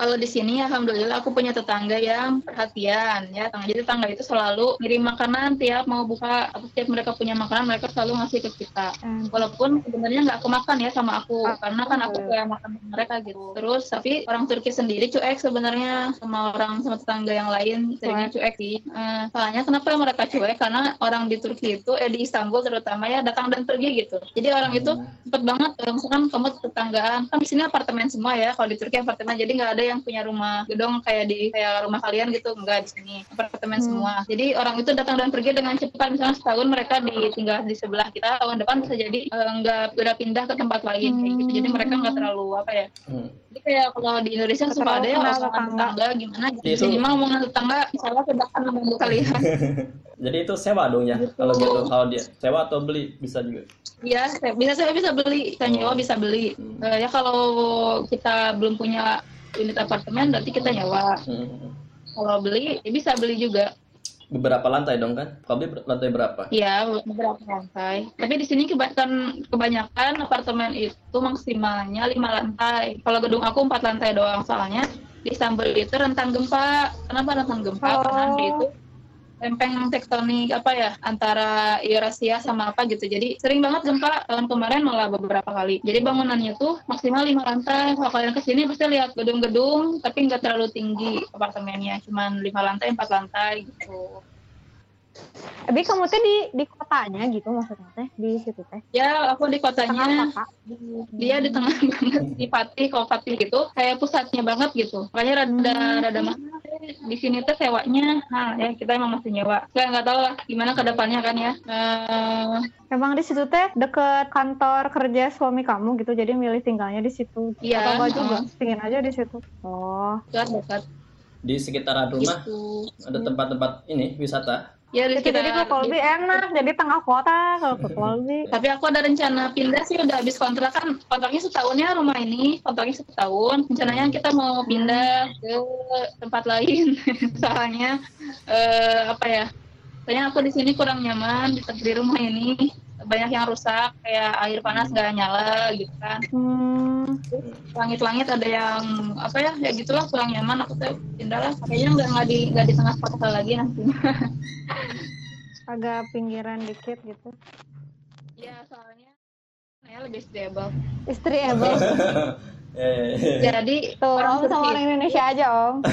Kalau di sini alhamdulillah aku punya tetangga yang perhatian ya. Jadi tetangga itu selalu ngirim makanan tiap mau buka atau setiap mereka punya makanan mereka selalu ngasih ke kita. Hmm. Walaupun sebenarnya nggak kemakan ya sama aku ah, karena kan aku kayak makan mereka gitu. Terus tapi orang Turki sendiri cuek sebenarnya sama orang sama tetangga yang lain seringnya cuek sih. Uh, soalnya kenapa mereka cuek? Karena orang di Turki itu eh di Istanbul terutama ya datang dan pergi gitu. Jadi orang itu hmm. cepet banget misalkan kamu tetanggaan kan di sini apartemen semua ya kalau di Turki apartemen jadi nggak ada yang punya rumah gedung kayak di kayak rumah kalian gitu enggak di sini apartemen hmm. semua jadi orang itu datang dan pergi dengan cepat misalnya setahun mereka ditinggal di sebelah kita tahun depan bisa jadi uh, enggak udah pindah ke tempat lain hmm. kayak gitu jadi mereka nggak terlalu apa ya hmm. jadi kayak kalau di Indonesia suka ada ya omongan tetangga gimana gitu di sini mah omongan tetangga misalnya sedangkan membantu kalian jadi itu sewa dong ya gitu. kalau gitu kalau dia sewa atau beli bisa juga Iya, bisa saya bisa beli, bisa nyewa, bisa beli. Hmm. Uh, ya kalau kita belum punya unit apartemen berarti kita nyewa hmm. kalau beli ya bisa beli juga beberapa lantai dong kan? Kalau beli lantai berapa? Iya, beberapa lantai. Tapi di sini kebanyakan kebanyakan apartemen itu maksimalnya lima lantai. Kalau gedung aku empat lantai doang, soalnya di Istanbul itu rentang gempa. Kenapa rentang gempa? Oh. Karena itu lempeng tektonik apa ya antara Eurasia sama apa gitu. Jadi sering banget gempa tahun kemarin malah beberapa kali. Jadi bangunannya tuh maksimal lima lantai. Kalau kalian ke sini pasti lihat gedung-gedung tapi nggak terlalu tinggi apartemennya, cuman lima lantai empat lantai gitu. Tapi kamu teh di di kotanya gitu maksudnya teh di situ teh? Ya aku di kotanya. Dia di tengah banget di Fatih kalau Fatih gitu kayak pusatnya banget gitu. Makanya rada hmm. rada mahal di sini tuh sewanya. Nah ya kita emang masih nyewa. Saya nggak tahu lah gimana ke depannya kan ya. Uh, Emang di situ teh deket kantor kerja suami kamu gitu, jadi milih tinggalnya di situ. Iya. Atau enggak juga, pingin aja di situ. Oh. Dekat dekat. Di sekitaran rumah gitu. ada tempat-tempat ini wisata Ya, di jadi ke Kolbi enak, jadi tengah kota kalau ke Kolbi. Tapi aku ada rencana pindah sih udah habis kontrak kan kontraknya setahunnya rumah ini, kontraknya setahun. Rencananya kita mau pindah ke tempat lain. Soalnya eh, apa ya? Soalnya aku di sini kurang nyaman di, di rumah ini banyak yang rusak kayak air panas nggak nyala gitu kan. Hmm. langit-langit ada yang apa ya ya gitulah kurang nyaman aku tuh pindah lah. Kayaknya nggak nggak di nggak di tengah kota lagi nantinya agak pinggiran dikit gitu. Ya soalnya ya lebih stable stable jadi tuh orang sama orang Indonesia aja om.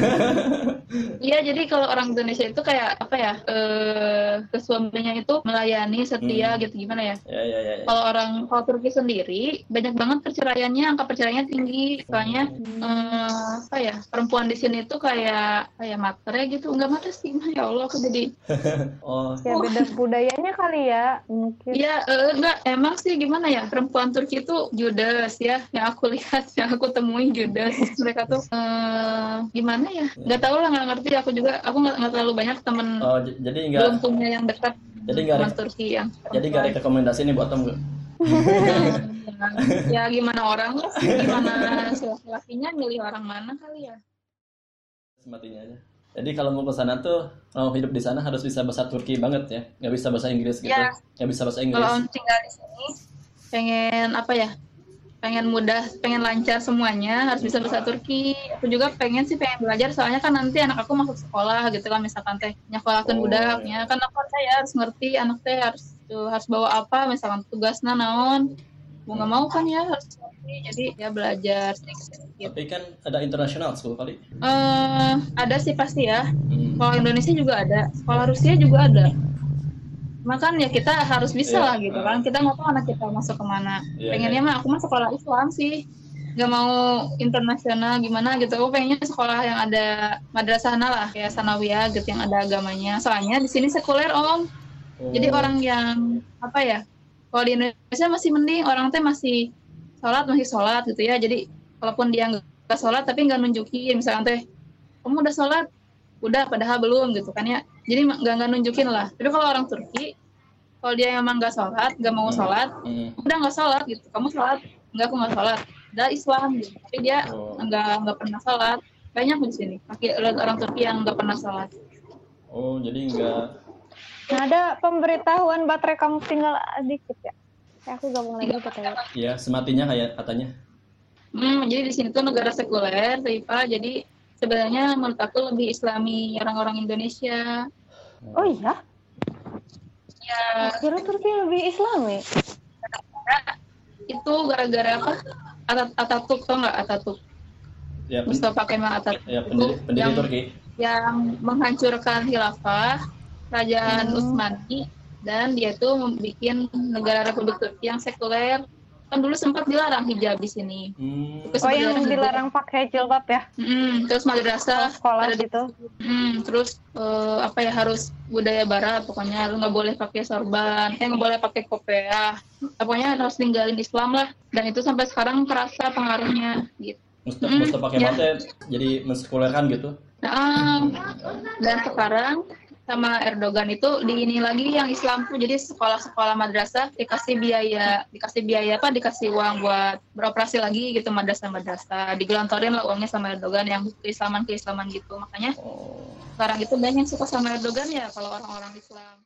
Iya jadi kalau orang Indonesia itu kayak apa ya eh ke suaminya itu melayani setia hmm. gitu gimana ya, ya, ya, ya, ya. kalau orang kalau Turki sendiri banyak banget perceraiannya angka perceraiannya tinggi. Soalnya hmm. eh, apa ya perempuan di sini tuh kayak kayak materai gitu. Enggak mata sih ya Allah aku jadi oh. Ya beda budayanya kali ya mungkin. Iya eh, enggak emang sih gimana ya perempuan Turki itu judes ya yang aku lihat ya yang aku temui juga mereka tuh uh, gimana ya? Nggak tahu lah nggak ngerti. Aku juga aku nggak terlalu banyak temen. Oh, jadi nggak belum punya yang dekat jadi nggak Turki yang jadi nggak rekomendasi nih buat temen ya gimana orang gimana laki-lakinya milih orang mana kali ya? Sematinya aja. Jadi kalau mau ke sana tuh mau hidup di sana harus bisa bahasa Turki banget ya. Nggak bisa bahasa Inggris gitu. Ya. nggak bisa bahasa Inggris. Kalau tinggal di sini pengen apa ya pengen mudah, pengen lancar semuanya, harus bisa bahasa Turki. Aku juga pengen sih pengen belajar, soalnya kan nanti anak aku masuk sekolah gitu kan, misalkan teh nyekolahkan oh, budaknya, kan aku saya harus ngerti anak teh harus tuh, harus bawa apa, misalkan tugasnya naon, mau nggak mau kan ya harus ngerti, jadi ya belajar sedikit. Tapi kan ada internasional school kali? Uh, ada sih pasti ya. Hmm. Kalau Indonesia juga ada, sekolah Rusia juga ada makan ya kita harus bisa yeah. lah gitu kan. Kita nggak tahu anak kita masuk ke mana. Yeah, pengennya yeah. mah aku mah sekolah Islam sih. Nggak mau internasional gimana gitu. Aku pengennya sekolah yang ada madrasah lah kayak sanawiyah gitu yang ada agamanya. Soalnya di sini sekuler om. Oh. jadi orang yang apa ya kalau di Indonesia masih mending orang teh masih sholat masih sholat gitu ya. Jadi walaupun dia nggak sholat tapi nggak nunjukin. Misalkan teh kamu udah sholat? Udah padahal belum gitu kan ya. Jadi nggak nggak nunjukin lah. Tapi kalau orang Turki kalau dia emang nggak sholat nggak mau hmm. sholat hmm. udah nggak sholat gitu kamu sholat nggak aku nggak sholat udah Islam gitu tapi dia oh. nggak oh. nggak pernah sholat banyak di sini pakai orang Turki yang nggak pernah sholat oh jadi nggak nah, ada pemberitahuan baterai kamu tinggal sedikit ya, ya aku gabung lagi katanya iya sematinya kayak katanya Hmm, jadi di sini tuh negara sekuler, Taipa. Jadi sebenarnya menurut aku lebih Islami orang-orang Indonesia. Oh iya? Ya. Kira Turki lebih Islami. Itu gara-gara apa? Atat Ataturk tau nggak Ataturk? Ya, Mustafa Kemal Ataturk. ya pendiri, pendiri yang, Turki. yang menghancurkan khilafah kerajaan Hmm. Utsmani dan dia tuh membuat negara Republik Turki yang sekuler. Kan dulu sempat dilarang hijab di sini. Hmm. Terus Oh yang sebenarnya dilarang pakai jilbab ya? Mm, terus madrasah sekolah ada- gitu. Hmm, terus eh, apa ya harus budaya barat pokoknya lu nggak boleh pakai sorban, eh nggak boleh pakai kopiah, pokoknya harus tinggalin Islam lah. Dan itu sampai sekarang terasa pengaruhnya gitu. Mustafa, Hmm, Mustafa ya. Kemal teh jadi mensekulerkan gitu. Nah, dan sekarang sama Erdogan itu di ini lagi yang Islam tuh. Jadi sekolah-sekolah madrasah dikasih biaya dikasih biaya apa? Dikasih uang buat beroperasi lagi gitu madrasah-madrasah. Digelontorin lah uangnya sama Erdogan yang keislaman keislaman gitu. Makanya Oh. sekarang itu banyak yang suka sama Erdogan ya kalau orang-orang Islam